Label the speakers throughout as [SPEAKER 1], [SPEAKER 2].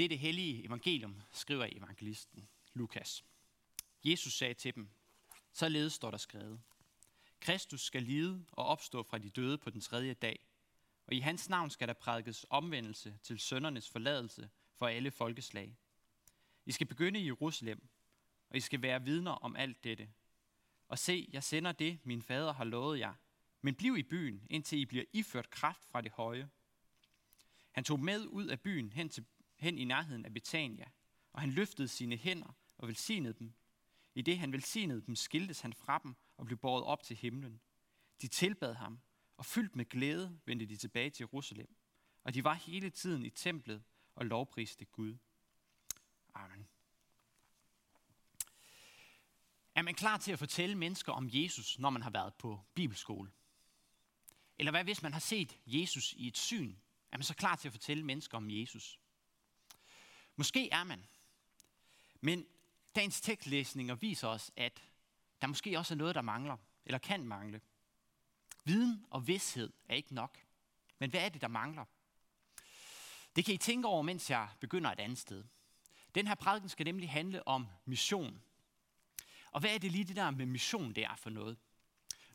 [SPEAKER 1] Det er det hellige evangelium, skriver evangelisten Lukas. Jesus sagde til dem, således står der skrevet. Kristus skal lide og opstå fra de døde på den tredje dag, og i hans navn skal der prædikes omvendelse til søndernes forladelse for alle folkeslag. I skal begynde i Jerusalem, og I skal være vidner om alt dette. Og se, jeg sender det, min fader har lovet jer. Men bliv i byen, indtil I bliver iført kraft fra det høje. Han tog med ud af byen hen, til, hen i nærheden af Betania, og han løftede sine hænder og velsignede dem. I det han velsignede dem, skiltes han fra dem og blev båret op til himlen. De tilbad ham, og fyldt med glæde vendte de tilbage til Jerusalem. Og de var hele tiden i templet og lovpriste Gud. Amen. Er man klar til at fortælle mennesker om Jesus, når man har været på bibelskole? Eller hvad hvis man har set Jesus i et syn? Er man så klar til at fortælle mennesker om Jesus? Måske er man. Men dagens tekstlæsninger viser os, at der måske også er noget, der mangler, eller kan mangle. Viden og vidshed er ikke nok. Men hvad er det, der mangler? Det kan I tænke over, mens jeg begynder et andet sted. Den her prædiken skal nemlig handle om mission. Og hvad er det lige det der med mission, det er for noget?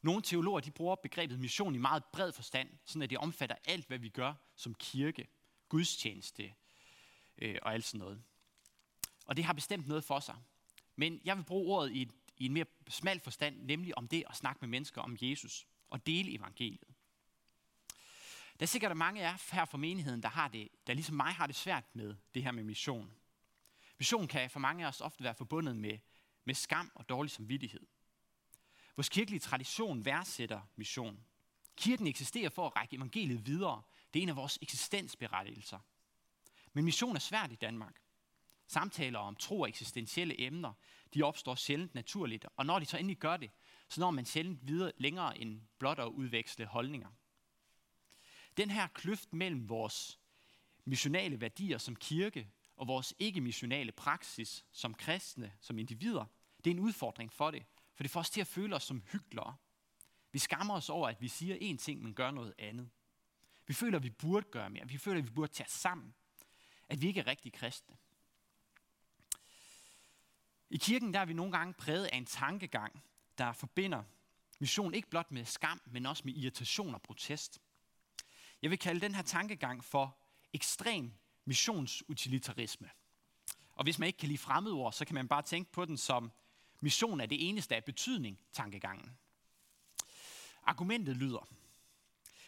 [SPEAKER 1] Nogle teologer de bruger begrebet mission i meget bred forstand, sådan at det omfatter alt, hvad vi gør som kirke, gudstjeneste øh, og alt sådan noget. Og det har bestemt noget for sig. Men jeg vil bruge ordet i, et, i en mere smal forstand, nemlig om det at snakke med mennesker om Jesus og dele evangeliet. Der er sikkert mange af jer her fra menigheden, der, har det, der ligesom mig har det svært med det her med mission. Mission kan for mange af os ofte være forbundet med, med skam og dårlig samvittighed. Vores kirkelige tradition værdsætter mission. Kirken eksisterer for at række evangeliet videre. Det er en af vores eksistensberettigelser. Men mission er svært i Danmark. Samtaler om tro og eksistentielle emner, de opstår sjældent naturligt, og når de så endelig gør det, så når man sjældent videre længere end blot at udveksle holdninger. Den her kløft mellem vores missionale værdier som kirke og vores ikke-missionale praksis som kristne, som individer, det er en udfordring for det, for det får os til at føle os som hyklere. Vi skammer os over, at vi siger én ting, men gør noget andet. Vi føler, at vi burde gøre mere. Vi føler, at vi burde tage sammen. At vi ikke er rigtig kristne. I kirken der er vi nogle gange præget af en tankegang, der forbinder mission ikke blot med skam, men også med irritation og protest. Jeg vil kalde den her tankegang for ekstrem missionsutilitarisme. Og hvis man ikke kan lide fremmedord, så kan man bare tænke på den som mission er det eneste af betydning, tankegangen. Argumentet lyder,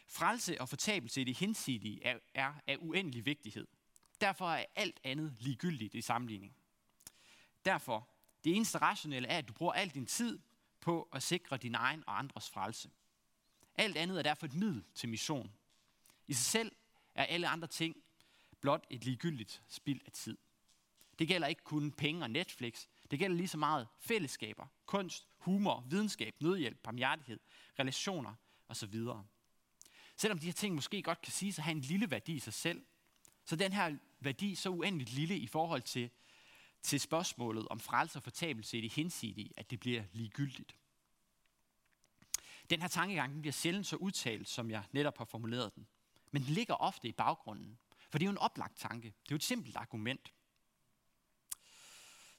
[SPEAKER 1] frelse og fortabelse i det hinsidige er, er af uendelig vigtighed. Derfor er alt andet ligegyldigt i sammenligning. Derfor, det eneste rationelle er, at du bruger al din tid på at sikre din egen og andres frelse. Alt andet er derfor et middel til mission. I sig selv er alle andre ting blot et ligegyldigt spild af tid. Det gælder ikke kun penge og Netflix. Det gælder lige så meget fællesskaber, kunst, humor, videnskab, nødhjælp, barmhjertighed, relationer osv. Selvom de her ting måske godt kan sige at have en lille værdi i sig selv, så den her værdi så uendeligt lille i forhold til til spørgsmålet om frelse og fortabelse i det hensidige, at det bliver ligegyldigt. Den her tankegang den bliver sjældent så udtalt, som jeg netop har formuleret den. Men den ligger ofte i baggrunden, for det er jo en oplagt tanke. Det er jo et simpelt argument.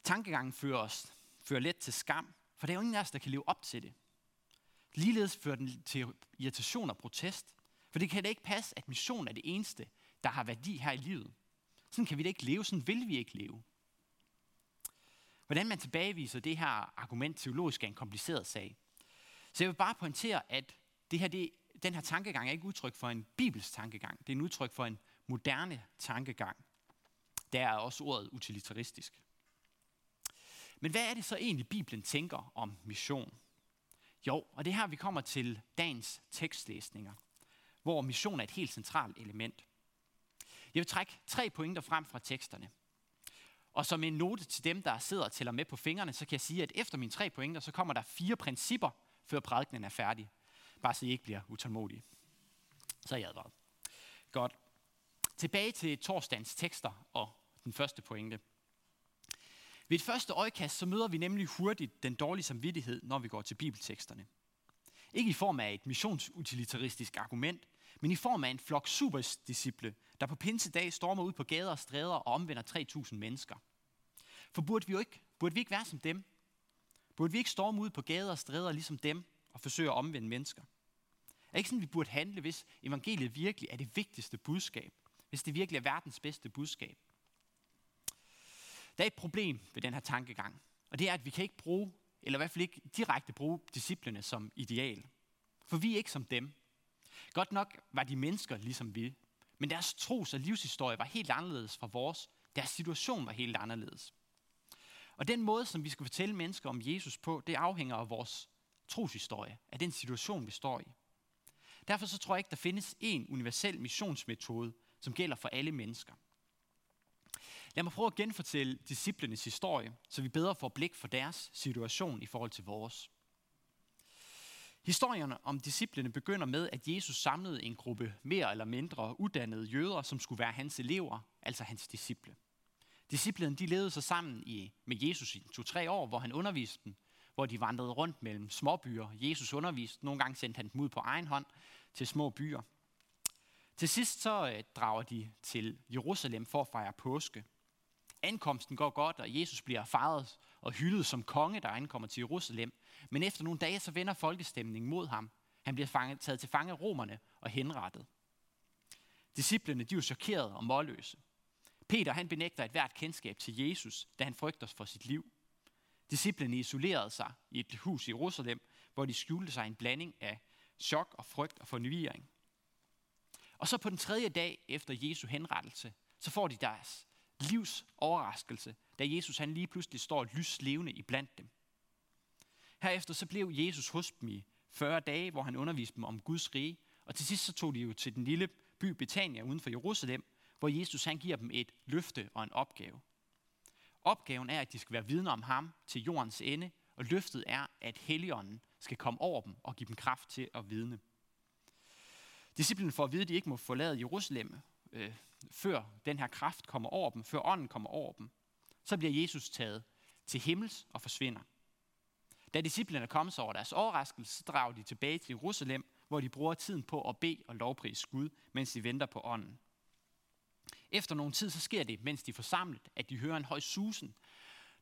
[SPEAKER 1] Tankegangen fører os fører let til skam, for der er jo ingen af os, der kan leve op til det. Ligeledes fører den til irritation og protest, for det kan da ikke passe, at mission er det eneste, der har værdi her i livet. Sådan kan vi da ikke leve, sådan vil vi ikke leve. Hvordan man tilbageviser det her argument teologisk er en kompliceret sag. Så jeg vil bare pointere, at det her, det, den her tankegang er ikke udtryk for en bibelsk tankegang. Det er en udtryk for en moderne tankegang. Der er også ordet utilitaristisk. Men hvad er det så egentlig, Bibelen tænker om mission? Jo, og det er her, vi kommer til dagens tekstlæsninger, hvor mission er et helt centralt element. Jeg vil trække tre pointer frem fra teksterne. Og som en note til dem, der sidder og tæller med på fingrene, så kan jeg sige, at efter mine tre pointer, så kommer der fire principper, før prædikenen er færdig. Bare så I ikke bliver utålmodige. Så er jeg advaret. Godt. Tilbage til torsdagens tekster og den første pointe. Ved et første øjekast, så møder vi nemlig hurtigt den dårlige samvittighed, når vi går til bibelteksterne. Ikke i form af et missionsutilitaristisk argument, men i form af en flok superdisciple, der på pinsedag stormer ud på gader og stræder og omvender 3.000 mennesker. For burde vi jo ikke, burde vi ikke være som dem? Burde vi ikke storme ud på gader og stræder ligesom dem og forsøge at omvende mennesker? Er det ikke sådan, vi burde handle, hvis evangeliet virkelig er det vigtigste budskab? Hvis det virkelig er verdens bedste budskab? Der er et problem ved den her tankegang, og det er, at vi kan ikke bruge, eller i hvert fald ikke direkte bruge disciplene som ideal. For vi er ikke som dem. Godt nok var de mennesker ligesom vi, men deres tros- og livshistorie var helt anderledes fra vores. Deres situation var helt anderledes. Og den måde, som vi skal fortælle mennesker om Jesus på, det afhænger af vores troshistorie, af den situation, vi står i. Derfor så tror jeg ikke, der findes en universel missionsmetode, som gælder for alle mennesker. Lad mig prøve at genfortælle disciplenes historie, så vi bedre får blik for deres situation i forhold til vores. Historierne om disciplene begynder med, at Jesus samlede en gruppe mere eller mindre uddannede jøder, som skulle være hans elever, altså hans disciple. Disciplene de levede sig sammen i, med Jesus i to-tre år, hvor han underviste dem, hvor de vandrede rundt mellem småbyer. Jesus underviste, nogle gange sendte han dem ud på egen hånd til små byer. Til sidst så øh, drager de til Jerusalem for at fejre påske. Ankomsten går godt, og Jesus bliver fejret og hyldet som konge, der ankommer til Jerusalem. Men efter nogle dage, så vender folkestemningen mod ham. Han bliver fanget, taget til fange af romerne og henrettet. Disciplerne de er chokerede og målløse. Peter han benægter et hvert kendskab til Jesus, da han frygter for sit liv. Disciplerne isolerede sig i et hus i Jerusalem, hvor de skjulte sig en blanding af chok og frygt og fornyring. Og så på den tredje dag efter Jesu henrettelse, så får de deres livs overraskelse, da Jesus han lige pludselig står lys levende i blandt dem. Herefter så blev Jesus hos dem i 40 dage, hvor han underviste dem om Guds rige, og til sidst så tog de jo til den lille by Betania uden for Jerusalem, hvor Jesus han giver dem et løfte og en opgave. Opgaven er, at de skal være vidner om ham til jordens ende, og løftet er, at Helligånden skal komme over dem og give dem kraft til at vidne. Disciplinen får at vide, at de ikke må forlade Jerusalem, øh, før den her kraft kommer over dem, før ånden kommer over dem. Så bliver Jesus taget til himmels og forsvinder. Da disciplerne kommer sig over deres overraskelse, så drager de tilbage til Jerusalem, hvor de bruger tiden på at bede og lovprise Gud, mens de venter på ånden. Efter nogen tid, så sker det, mens de er forsamlet, at de hører en høj susen.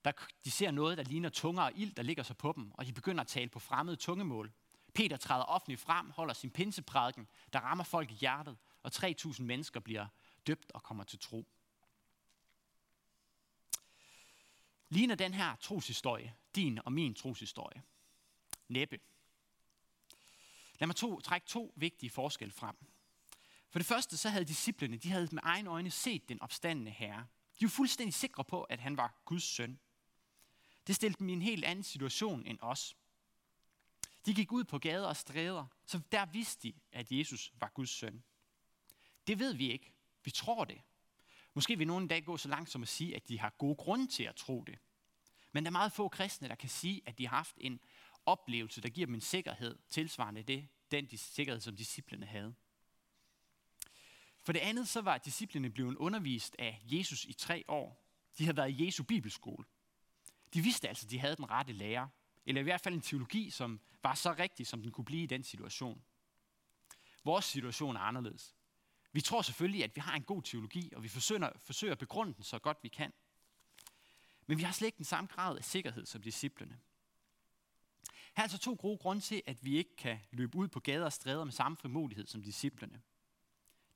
[SPEAKER 1] Der, de ser noget, der ligner tunger og ild, der ligger sig på dem, og de begynder at tale på fremmede tungemål. Peter træder offentligt frem, holder sin pinseprædiken, der rammer folk i hjertet, og 3.000 mennesker bliver døbt og kommer til tro. Ligner den her troshistorie din og min troshistorie? Næppe. Lad mig to, trække to vigtige forskelle frem. For det første, så havde disciplene, de havde med egne øjne set den opstandende herre. De var fuldstændig sikre på, at han var Guds søn. Det stillede dem i en helt anden situation end os. De gik ud på gader og stræder, så der vidste de, at Jesus var Guds søn. Det ved vi ikke. Vi tror det. Måske vil nogen dag gå så langt som at sige, at de har gode grunde til at tro det. Men der er meget få kristne, der kan sige, at de har haft en oplevelse, der giver dem en sikkerhed, tilsvarende det, den sikkerhed, som disciplene havde. For det andet, så var disciplene blevet undervist af Jesus i tre år. De havde været i Jesu bibelskole. De vidste altså, at de havde den rette lærer, eller i hvert fald en teologi, som var så rigtig, som den kunne blive i den situation. Vores situation er anderledes. Vi tror selvfølgelig, at vi har en god teologi, og vi forsøger, forsøger at begrunde den så godt vi kan. Men vi har slet ikke den samme grad af sikkerhed som disciplene. Her er altså to gode grunde til, at vi ikke kan løbe ud på gader og stræder med samme frimodighed som disciplene.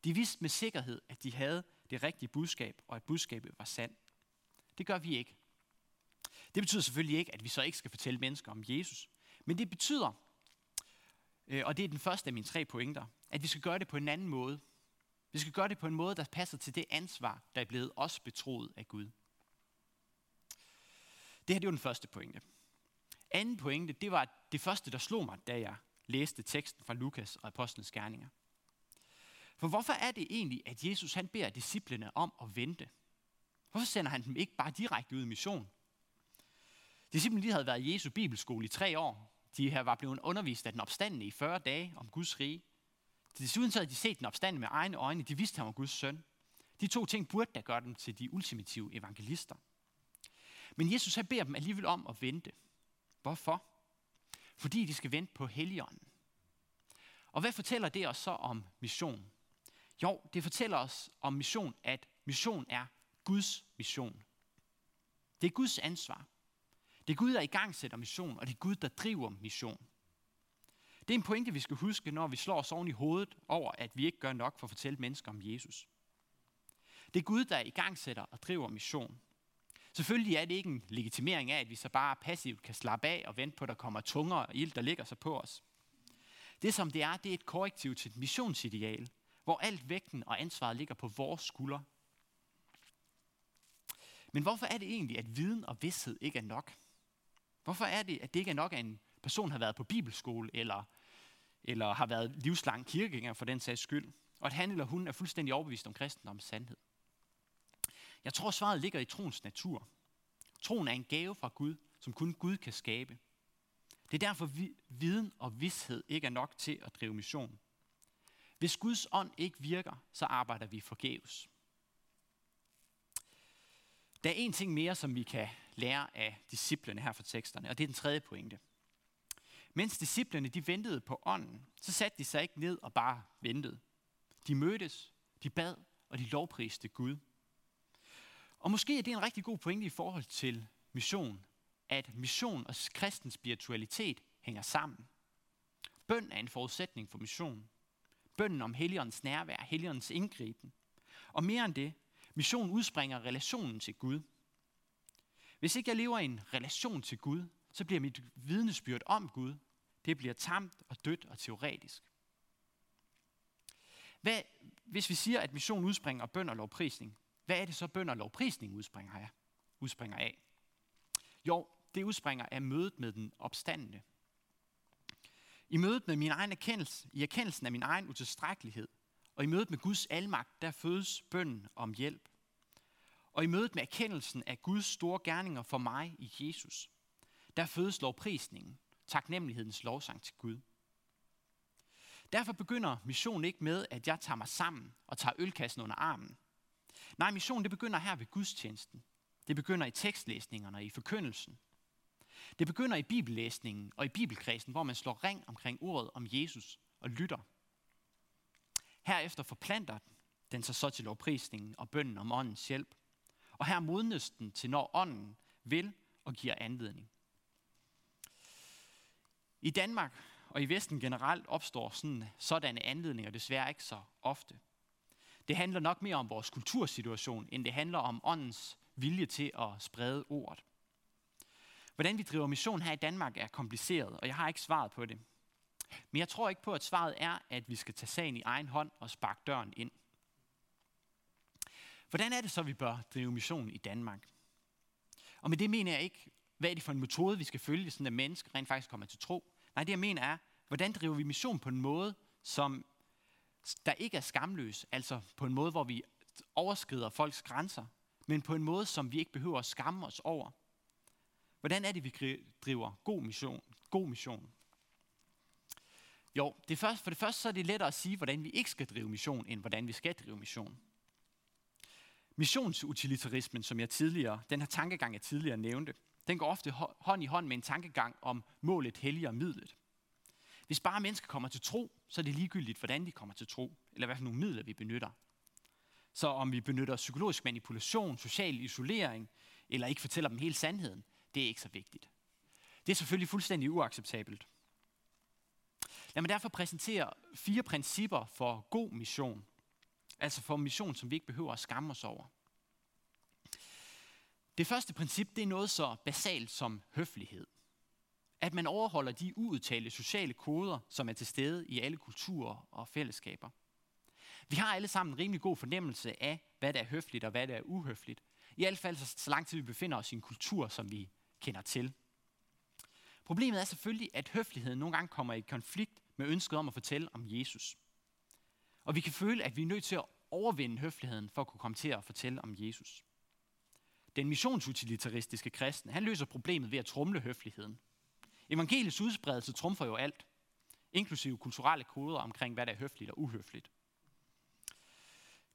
[SPEAKER 1] De vidste med sikkerhed, at de havde det rigtige budskab, og at budskabet var sandt. Det gør vi ikke. Det betyder selvfølgelig ikke, at vi så ikke skal fortælle mennesker om Jesus. Men det betyder, øh, og det er den første af mine tre pointer, at vi skal gøre det på en anden måde. Vi skal gøre det på en måde, der passer til det ansvar, der er blevet os betroet af Gud. Det her det var den første pointe. Anden pointe, det var det første, der slog mig, da jeg læste teksten fra Lukas og Apostlenes Gerninger. For hvorfor er det egentlig, at Jesus han beder disciplene om at vente? Hvorfor sender han dem ikke bare direkte ud i mission? Disciplene de havde været i Jesu bibelskole i tre år. De her var blevet undervist af den opstandende i 40 dage om Guds rige. Desuden så havde de set den opstand med egne øjne. De vidste, at han var Guds søn. De to ting burde da gøre dem til de ultimative evangelister. Men Jesus han beder dem alligevel om at vente. Hvorfor? Fordi de skal vente på Helligånden. Og hvad fortæller det os så om mission? Jo, det fortæller os om mission, at mission er Guds mission. Det er Guds ansvar. Det er Gud, der i gang sætter mission, og det er Gud, der driver mission. Det er en pointe, vi skal huske, når vi slår os oven i hovedet over, at vi ikke gør nok for at fortælle mennesker om Jesus. Det er Gud, der i gang sætter og driver mission. Selvfølgelig er det ikke en legitimering af, at vi så bare passivt kan slappe af og vente på, at der kommer tungere ild, der ligger sig på os. Det som det er, det er et korrektiv til et missionsideal, hvor alt vægten og ansvaret ligger på vores skuldre. Men hvorfor er det egentlig, at viden og vidshed ikke er nok? Hvorfor er det, at det ikke er nok, at en person har været på bibelskole, eller, eller har været livslang kirkegænger for den sags skyld, og at han eller hun er fuldstændig overbevist om kristendoms sandhed? Jeg tror, svaret ligger i troens natur. Troen er en gave fra Gud, som kun Gud kan skabe. Det er derfor, vi, viden og vidshed ikke er nok til at drive mission. Hvis Guds ånd ikke virker, så arbejder vi forgæves. Der er en ting mere, som vi kan lære af disciplene her fra teksterne, og det er den tredje pointe. Mens disciplene de ventede på ånden, så satte de sig ikke ned og bare ventede. De mødtes, de bad, og de lovpriste Gud. Og måske er det en rigtig god pointe i forhold til mission, at mission og kristen spiritualitet hænger sammen. Bøn er en forudsætning for mission. Bønnen om Helligåndens nærvær, Helligåndens indgriben. Og mere end det, mission udspringer relationen til Gud. Hvis ikke jeg lever i en relation til Gud, så bliver mit vidnesbyrd om Gud, det bliver tamt og dødt og teoretisk. Hvad, hvis vi siger, at mission udspringer af bøn og lovprisning, hvad er det så bøn og lovprisning udspringer af? Udspringer af? Jo, det udspringer af mødet med den opstandende. I mødet med min egen erkendelse, i erkendelsen af min egen utilstrækkelighed, og i mødet med Guds almagt, der fødes bønden om hjælp. Og i mødet med erkendelsen af Guds store gerninger for mig i Jesus, der fødes lovprisningen, taknemmelighedens lovsang til Gud. Derfor begynder missionen ikke med, at jeg tager mig sammen og tager ølkassen under armen. Nej, missionen det begynder her ved gudstjenesten. Det begynder i tekstlæsningerne og i forkyndelsen. Det begynder i bibellæsningen og i bibelkredsen, hvor man slår ring omkring ordet om Jesus og lytter. Herefter forplanter den sig så til lovprisningen og bønden om åndens hjælp. Og her modnes den til, når ånden vil og giver anledning. I Danmark og i Vesten generelt opstår sådan, sådanne anledninger desværre ikke så ofte. Det handler nok mere om vores kultursituation, end det handler om åndens vilje til at sprede ordet. Hvordan vi driver mission her i Danmark er kompliceret, og jeg har ikke svaret på det. Men jeg tror ikke på, at svaret er, at vi skal tage sagen i egen hånd og sparke døren ind. Hvordan er det så, vi bør drive mission i Danmark? Og med det mener jeg ikke, hvad er det for en metode, vi skal følge, sådan at mennesker rent faktisk kommer til tro. Nej, det jeg mener er, hvordan driver vi mission på en måde, som der ikke er skamløs, altså på en måde, hvor vi overskrider folks grænser, men på en måde, som vi ikke behøver at skamme os over. Hvordan er det, vi driver god mission? God mission? Jo, det første, for det første så er det lettere at sige, hvordan vi ikke skal drive mission, end hvordan vi skal drive mission. Missionsutilitarismen, som jeg tidligere, den her tankegang, jeg tidligere nævnte, den går ofte hånd i hånd med en tankegang om målet helliger midlet. Hvis bare mennesker kommer til tro, så er det ligegyldigt, hvordan de kommer til tro, eller hvad for nogle midler vi benytter. Så om vi benytter psykologisk manipulation, social isolering, eller ikke fortæller dem hele sandheden, det er ikke så vigtigt. Det er selvfølgelig fuldstændig uacceptabelt. Lad mig derfor præsentere fire principper for god mission. Altså for mission, som vi ikke behøver at skamme os over. Det første princip, det er noget så basalt som høflighed. At man overholder de uudtalte sociale koder, som er til stede i alle kulturer og fællesskaber. Vi har alle sammen en rimelig god fornemmelse af, hvad der er høfligt og hvad der er uhøfligt. I hvert fald så, så lang tid vi befinder os i en kultur, som vi kender til. Problemet er selvfølgelig, at høfligheden nogle gange kommer i konflikt med ønsket om at fortælle om Jesus. Og vi kan føle, at vi er nødt til at overvinde høfligheden for at kunne komme til at fortælle om Jesus. Den missionsutilitaristiske kristen, han løser problemet ved at trumle høfligheden. Evangeliets udspredelse trumfer jo alt, inklusive kulturelle koder omkring, hvad der er høfligt og uhøfligt.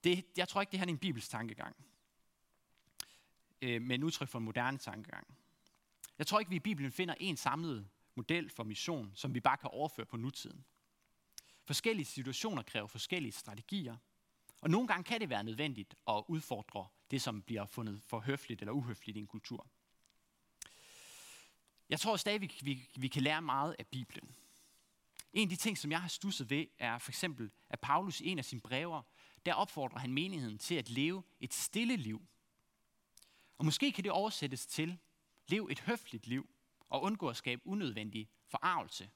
[SPEAKER 1] Det, jeg tror ikke, det her er en bibelsk tankegang, øh, men udtryk for en moderne tankegang. Jeg tror ikke, vi i Bibelen finder en samlet model for mission, som vi bare kan overføre på nutiden. Forskellige situationer kræver forskellige strategier. Og nogle gange kan det være nødvendigt at udfordre det, som bliver fundet for høfligt eller uhøfligt i en kultur. Jeg tror stadig, vi, vi, vi kan lære meget af Bibelen. En af de ting, som jeg har stusset ved, er for eksempel, at Paulus i en af sine brever, der opfordrer han menigheden til at leve et stille liv. Og måske kan det oversættes til, lev et høfligt liv og undgå at skabe unødvendig forarvelse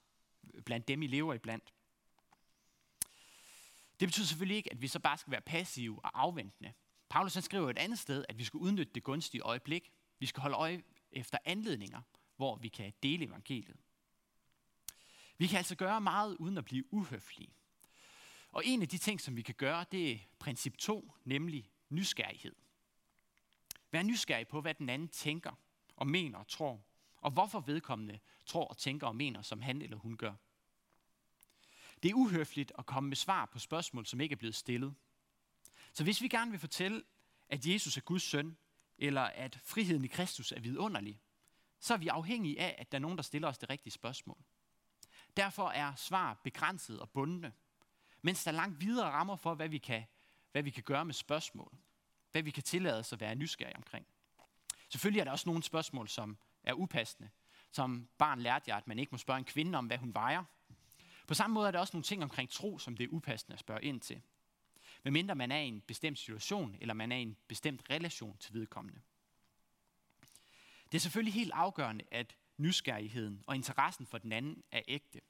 [SPEAKER 1] blandt dem, I lever iblandt. Det betyder selvfølgelig ikke, at vi så bare skal være passive og afventende. Paulus han skriver et andet sted, at vi skal udnytte det gunstige øjeblik. Vi skal holde øje efter anledninger, hvor vi kan dele evangeliet. Vi kan altså gøre meget uden at blive uhøflige. Og en af de ting, som vi kan gøre, det er princip 2, nemlig nysgerrighed. Vær nysgerrig på, hvad den anden tænker og mener og tror, og hvorfor vedkommende tror og tænker og mener, som han eller hun gør. Det er uhøfligt at komme med svar på spørgsmål, som ikke er blevet stillet. Så hvis vi gerne vil fortælle, at Jesus er Guds søn, eller at friheden i Kristus er vidunderlig, så er vi afhængige af, at der er nogen, der stiller os det rigtige spørgsmål. Derfor er svar begrænset og bundne, mens der er langt videre rammer for, hvad vi kan, hvad vi kan gøre med spørgsmål. Hvad vi kan tillade os at være nysgerrige omkring. Selvfølgelig er der også nogle spørgsmål, som er upassende. Som barn lærte jeg, at man ikke må spørge en kvinde om, hvad hun vejer. På samme måde er der også nogle ting omkring tro, som det er upassende at spørge ind til. Medmindre man er i en bestemt situation, eller man er i en bestemt relation til vedkommende. Det er selvfølgelig helt afgørende, at nysgerrigheden og interessen for den anden er ægte.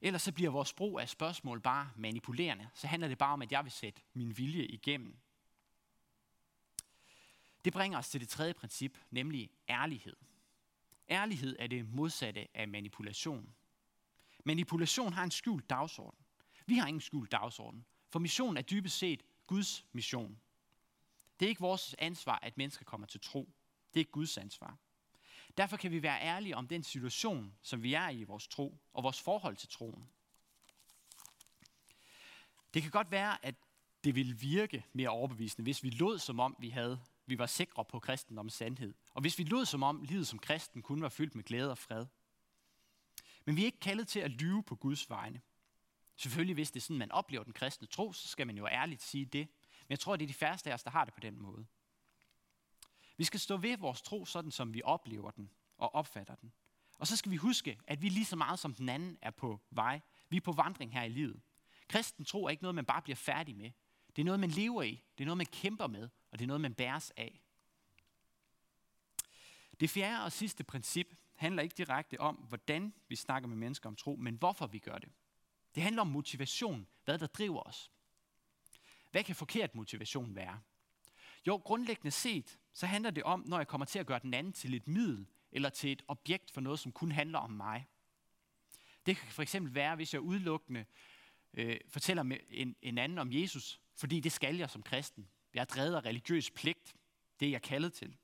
[SPEAKER 1] Ellers så bliver vores brug af spørgsmål bare manipulerende. Så handler det bare om, at jeg vil sætte min vilje igennem. Det bringer os til det tredje princip, nemlig ærlighed. Ærlighed er det modsatte af manipulation. Manipulation har en skjult dagsorden. Vi har ingen skjult dagsorden, for mission er dybest set Guds mission. Det er ikke vores ansvar, at mennesker kommer til tro. Det er Guds ansvar. Derfor kan vi være ærlige om den situation, som vi er i i vores tro, og vores forhold til troen. Det kan godt være, at det ville virke mere overbevisende, hvis vi lod som om, vi havde vi var sikre på kristendommens sandhed. Og hvis vi lod som om livet som kristen kun var fyldt med glæde og fred. Men vi er ikke kaldet til at lyve på Guds vegne. Selvfølgelig, hvis det er sådan, man oplever den kristne tro, så skal man jo ærligt sige det. Men jeg tror, det er de færreste af os, der har det på den måde. Vi skal stå ved vores tro, sådan som vi oplever den og opfatter den. Og så skal vi huske, at vi lige så meget som den anden er på vej. Vi er på vandring her i livet. Kristen tro er ikke noget, man bare bliver færdig med. Det er noget, man lever i. Det er noget, man kæmper med. Og det er noget, man bæres af. Det fjerde og sidste princip handler ikke direkte om, hvordan vi snakker med mennesker om tro, men hvorfor vi gør det. Det handler om motivation, hvad der driver os. Hvad kan forkert motivation være? Jo, grundlæggende set, så handler det om, når jeg kommer til at gøre den anden til et middel, eller til et objekt for noget, som kun handler om mig. Det kan for eksempel være, hvis jeg udelukkende øh, fortæller en, en anden om Jesus, fordi det skal jeg som kristen. Jeg er drevet af religiøs pligt. Det er jeg kaldet til.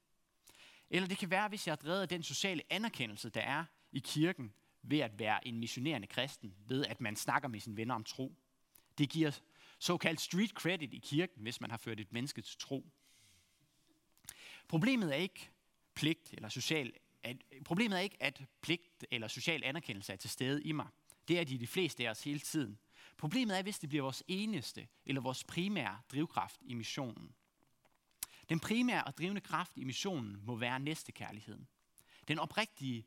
[SPEAKER 1] Eller det kan være, hvis jeg er drevet af den sociale anerkendelse, der er i kirken ved at være en missionerende kristen, ved at man snakker med sine venner om tro. Det giver såkaldt street credit i kirken, hvis man har ført et menneske til tro. Problemet er ikke pligt eller social, at, problemet er ikke, at pligt eller social anerkendelse er til stede i mig. Det er de de fleste af os hele tiden. Problemet er, hvis det bliver vores eneste eller vores primære drivkraft i missionen. Den primære og drivende kraft i missionen må være næstekærligheden. Den oprigtige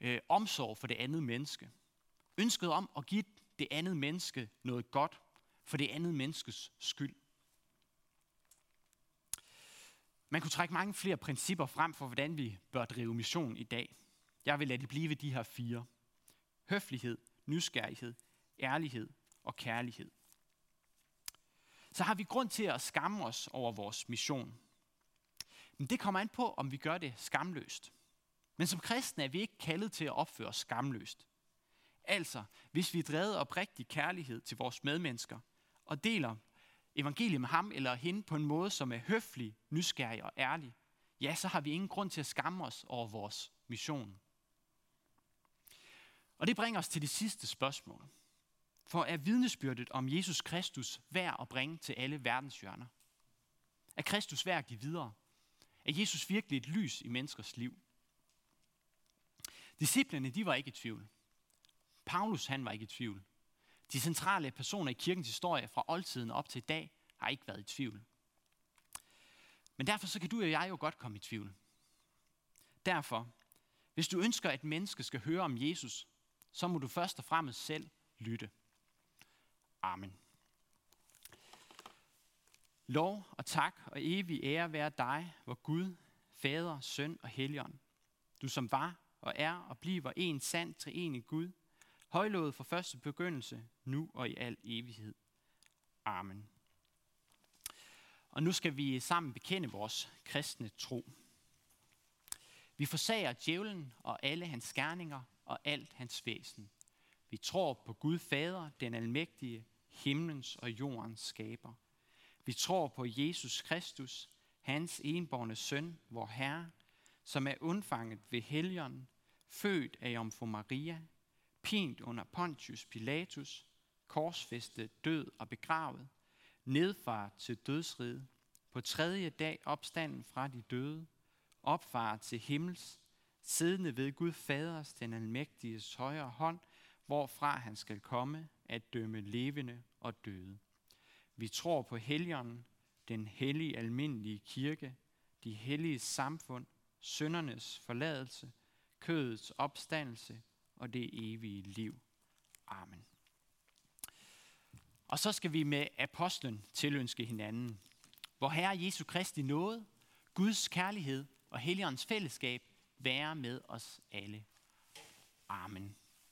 [SPEAKER 1] øh, omsorg for det andet menneske. Ønsket om at give det andet menneske noget godt for det andet menneskes skyld. Man kunne trække mange flere principper frem for, hvordan vi bør drive mission i dag. Jeg vil lade det blive ved de her fire. Høflighed, nysgerrighed, ærlighed og kærlighed. Så har vi grund til at skamme os over vores mission. Men det kommer an på, om vi gør det skamløst. Men som kristne er vi ikke kaldet til at opføre os skamløst. Altså, hvis vi er drevet oprigtig kærlighed til vores medmennesker og deler evangeliet med ham eller hende på en måde, som er høflig, nysgerrig og ærlig, ja, så har vi ingen grund til at skamme os over vores mission. Og det bringer os til det sidste spørgsmål. For er vidnesbyrdet om Jesus Kristus værd at bringe til alle verdens hjørner? Er Kristus værd at give videre? Er Jesus virkelig et lys i menneskers liv? Disciplerne, de var ikke i tvivl. Paulus, han var ikke i tvivl. De centrale personer i kirkens historie fra oldtiden op til i dag har ikke været i tvivl. Men derfor så kan du og jeg jo godt komme i tvivl. Derfor, hvis du ønsker, at menneske skal høre om Jesus, så må du først og fremmest selv lytte. Amen. Lov og tak og evig ære være dig, hvor Gud, Fader, Søn og Helligånd. Du som var og er og bliver en sand treenig Gud, højlovet fra første begyndelse, nu og i al evighed. Amen. Og nu skal vi sammen bekende vores kristne tro. Vi forsager djævlen og alle hans gerninger og alt hans væsen. Vi tror på Gud Fader, den almægtige, himlens og jordens skaber. Vi tror på Jesus Kristus, hans enborne søn, vor Herre, som er undfanget ved helgen, født af Jomfru Maria, pint under Pontius Pilatus, korsfæstet, død og begravet, nedfart til dødsriget, på tredje dag opstanden fra de døde, opfar til himmels, siddende ved Gud Faders, den almægtiges højre hånd, hvorfra han skal komme at dømme levende og døde. Vi tror på helgenen, den hellige almindelige kirke, de hellige samfund, søndernes forladelse, kødets opstandelse og det evige liv. Amen. Og så skal vi med apostlen tilønske hinanden, hvor Herre Jesu Kristi nåde, Guds kærlighed og Helligåndens fællesskab være med os alle. Amen.